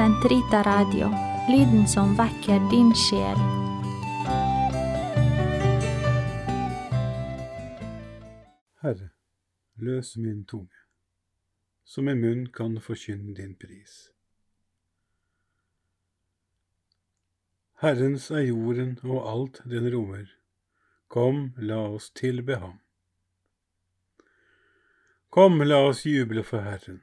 Sentrita Radio, lyden som vekker din sjel. Herre, løs min tunge, så min munn kan forkynne din pris. Herrens er jorden og alt den rommer. Kom, la oss tilbe ham. Kom, la oss juble for Herren,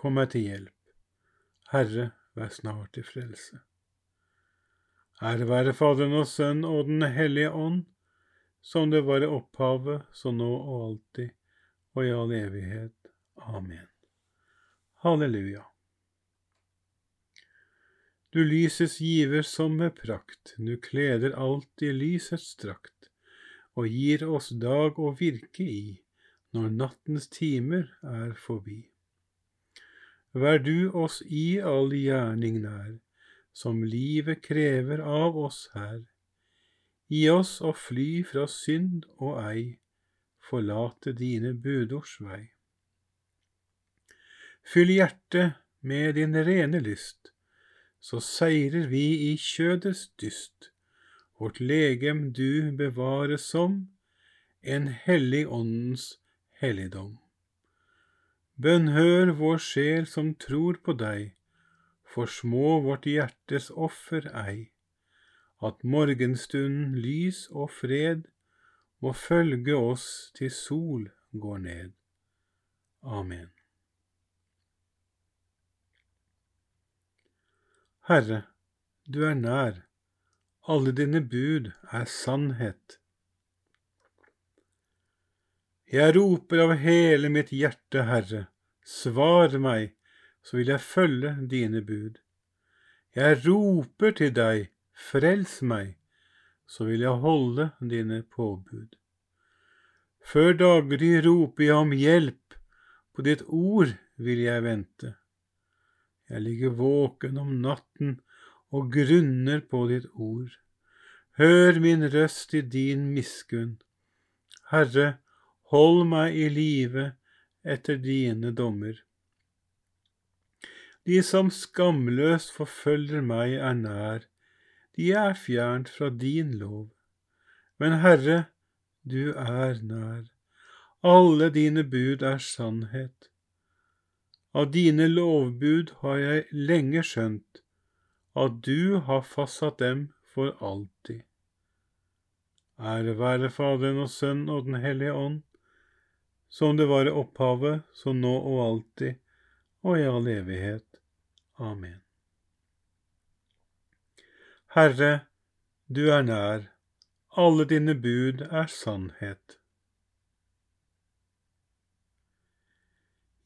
kom meg til hjelp. Herre, vær snart til frelse. Ære være Faderen og Sønn og Den hellige ånd, som det var i opphavet, så nå og alltid, og i all evighet. Amen. Halleluja. Du lyses giver som med prakt, du kleder alt i lysets drakt, og gir oss dag å virke i, når nattens timer er forbi. Vær du oss i all gjerning nær, som livet krever av oss her. Gi oss å fly fra synd og ei, forlate dine budords vei. Fyll hjertet med din rene lyst, så seirer vi i kjødets dyst. Vårt legem du bevare som en hellig åndens helligdom. Bønnhør vår sjel som tror på deg, for små vårt hjertes offer ei, at morgenstunden lys og fred må følge oss til sol går ned. Amen. Herre, du er nær, alle dine bud er sannhet. Jeg roper av hele mitt hjerte, Herre, svar meg, så vil jeg følge dine bud. Jeg roper til deg, frels meg, så vil jeg holde dine påbud. Før daggry roper jeg om hjelp, på ditt ord vil jeg vente. Jeg ligger våken om natten og grunner på ditt ord. Hør min røst i din miskunn. Herre, hold meg i live etter dine dommer. De som skamløst forfølger meg, er nær, de er fjernt fra din lov. Men Herre, du er nær, alle dine bud er sannhet. Av dine lovbud har jeg lenge skjønt, at du har fastsatt dem for alltid. Ære være Faderen og Sønnen og Den hellige ånd, som det var i opphavet, så nå og alltid, og i all evighet. Amen. Herre, du er nær, alle dine bud er sannhet.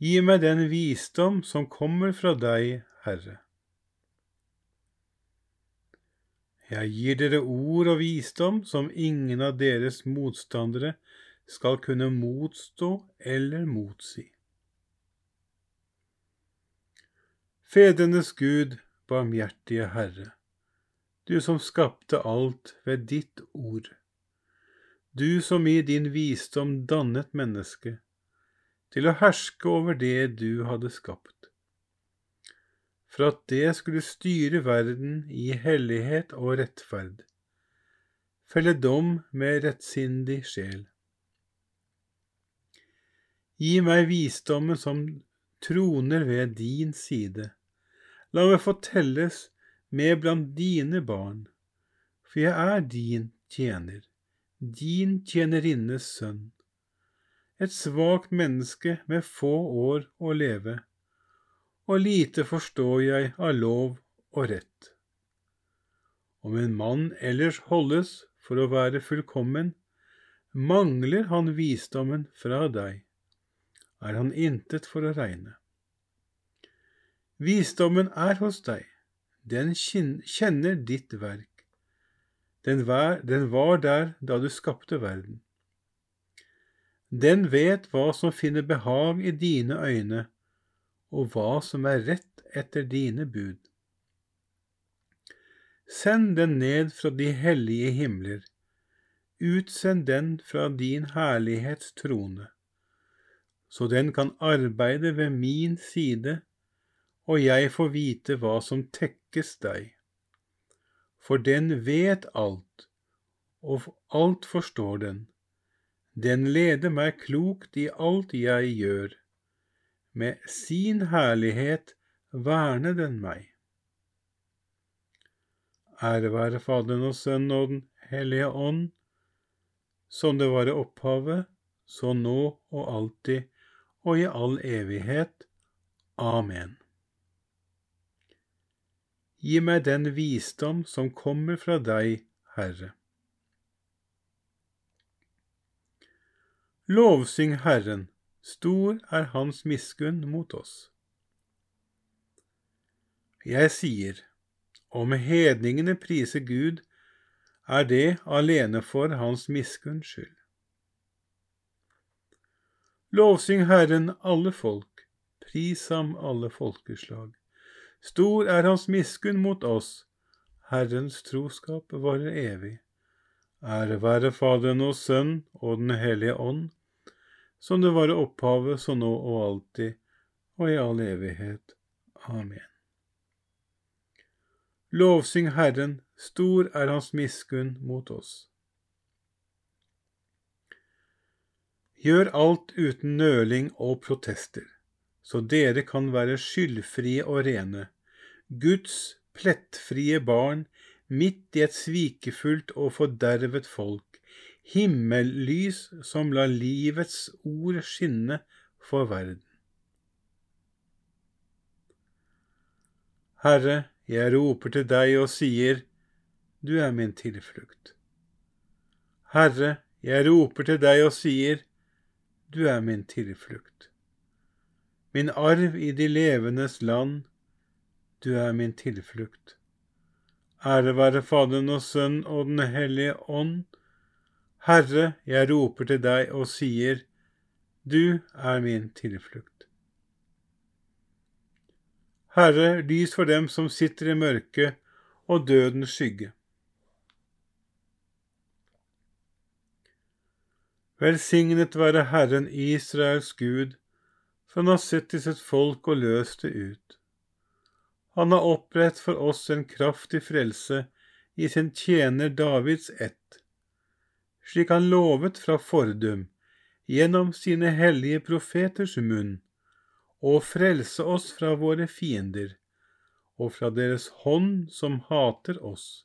Gi meg den visdom som kommer fra deg, Herre. Jeg gir dere ord og visdom som ingen av deres motstandere skal kunne motstå eller motsi. Fedrenes Gud, barmhjertige Herre, du som skapte alt ved ditt ord, du som i din visdom dannet mennesket til å herske over det du hadde skapt, for at det skulle styre verden i hellighet og rettferd, felle dom med rettsindig sjel. Gi meg visdommen som troner ved din side. La meg få telles med blant dine barn, for jeg er din tjener, din tjenerinnes sønn, et svakt menneske med få år å leve, og lite forstår jeg av lov og rett. Om en mann ellers holdes for å være fullkommen, mangler han visdommen fra deg er han intet for å regne. Visdommen er hos deg, den kjenner ditt verk. Den var, der da du skapte verden. Den vet hva som finner behag i dine øyne, og hva som er rett etter dine bud. Send den ned fra de hellige himler, utsend den fra din herlighets trone så den kan arbeide ved min side, og jeg får vite hva som tekkes deg. For den vet alt, og alt forstår den. Den leder meg klokt i alt jeg gjør. Med sin herlighet verner den meg. Ære være Faderen og Sønnen og Den hellige ånd, som det var i opphavet, så nå og alltid, og i all evighet. Amen. Gi meg den visdom som kommer fra deg, Herre. Lovsyng Herren, stor er Hans miskunn mot oss. Jeg sier, om hedningene priser Gud, er det alene for Hans miskunns skyld. Lovsyng Herren alle folk, pris ham alle folkeslag. Stor er hans miskunn mot oss, Herrens troskap varer evig. Ære være Faderen og Sønn og Den hellige ånd, som det var i opphavet, så nå og alltid, og i all evighet. Amen. Lovsyng Herren, stor er hans miskunn mot oss. Gjør alt uten nøling og protester, så dere kan være skyldfrie og rene, Guds plettfrie barn midt i et svikefullt og fordervet folk, himmellys som lar livets ord skinne for verden. Herre, jeg roper til deg og sier, Du er min tilflukt. Herre, jeg roper til deg og sier, du er min tilflukt. Min arv i de levendes land, du er min tilflukt. Ære være Faderen og Sønn og Den hellige ånd. Herre, jeg roper til deg og sier, Du er min tilflukt. Herre, lys for dem som sitter i mørket og dødens skygge. Velsignet være Herren Israels Gud, for han har sett til sitt folk og løst det ut. Han har opprett for oss en kraftig frelse i sin tjener Davids ett, slik han lovet fra fordum, gjennom sine hellige profeters munn, å frelse oss fra våre fiender og fra deres hånd som hater oss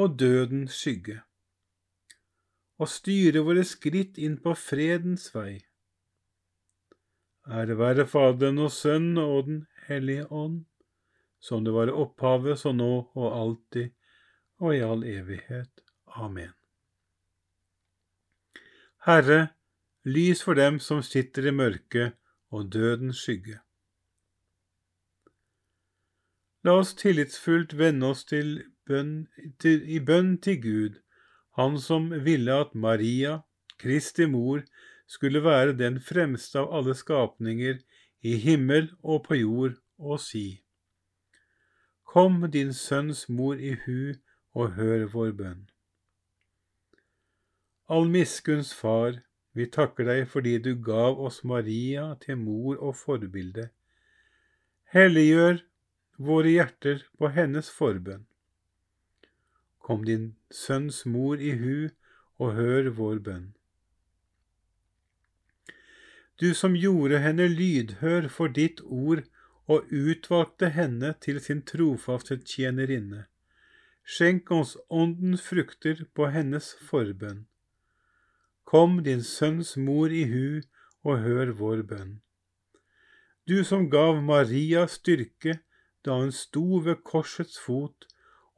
og dødens skygge, og styre våre skritt inn på fredens vei. Ære være Faderen og Sønnen og Den hellige ånd, som det var i opphavet, så nå og alltid og i all evighet. Amen. Herre, lys for dem som sitter i mørket og dødens skygge. La oss tillitsfullt vende oss til bønn, til, i bønn til Gud, Han som ville at Maria, Kristi mor, skulle være den fremste av alle skapninger i himmel og på jord, og si, Kom din sønns mor i hu og hør vår bønn. Allmiskunns Far, vi takker deg fordi du gav oss Maria til mor og forbilde. Helliggjør våre hjerter på hennes forbønn. Kom din sønns mor i hu og hør vår bønn. Du som gjorde henne lydhør for ditt ord og utvalgte henne til sin trofaste tjenerinne. Skjenk oss åndens frukter på hennes forbønn. Kom din sønns mor i hu og hør vår bønn. Du som gav Maria styrke da hun sto ved korsets fot,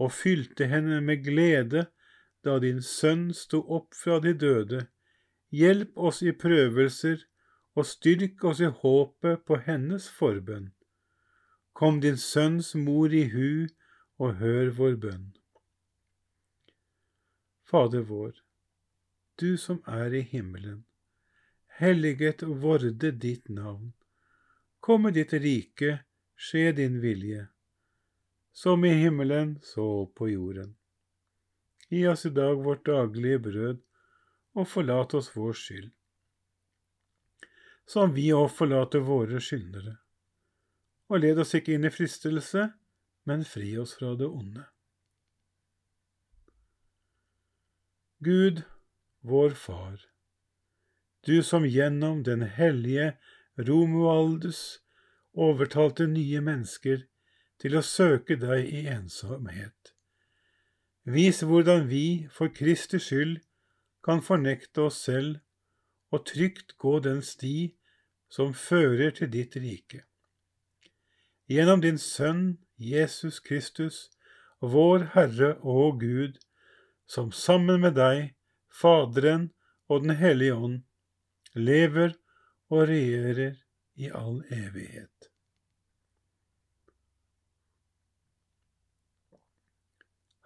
og fylte henne med glede da din sønn sto opp fra de døde, hjelp oss i prøvelser og styrk oss i håpet på hennes forbønn. Kom din sønns mor i hu og hør vår bønn. Fader vår, du som er i himmelen. Helliget vorde ditt navn. Komme ditt rike, skje din vilje, som i himmelen, så på jorden. Gi oss i dag vårt daglige brød, og forlat oss vår skyld, som vi òg forlater våre skyldnere. Og led oss ikke inn i fristelse, men fri oss fra det onde. Gud, vår Far, du som gjennom den hellige Romualdus overtalte nye mennesker til å søke deg i ensomhet. Vis hvordan vi for Kristi skyld kan fornekte oss selv og trygt gå den sti som fører til ditt rike. Gjennom din Sønn Jesus Kristus, vår Herre og Gud, som sammen med deg Faderen og Den hellige ånd, lever og regjerer i all evighet.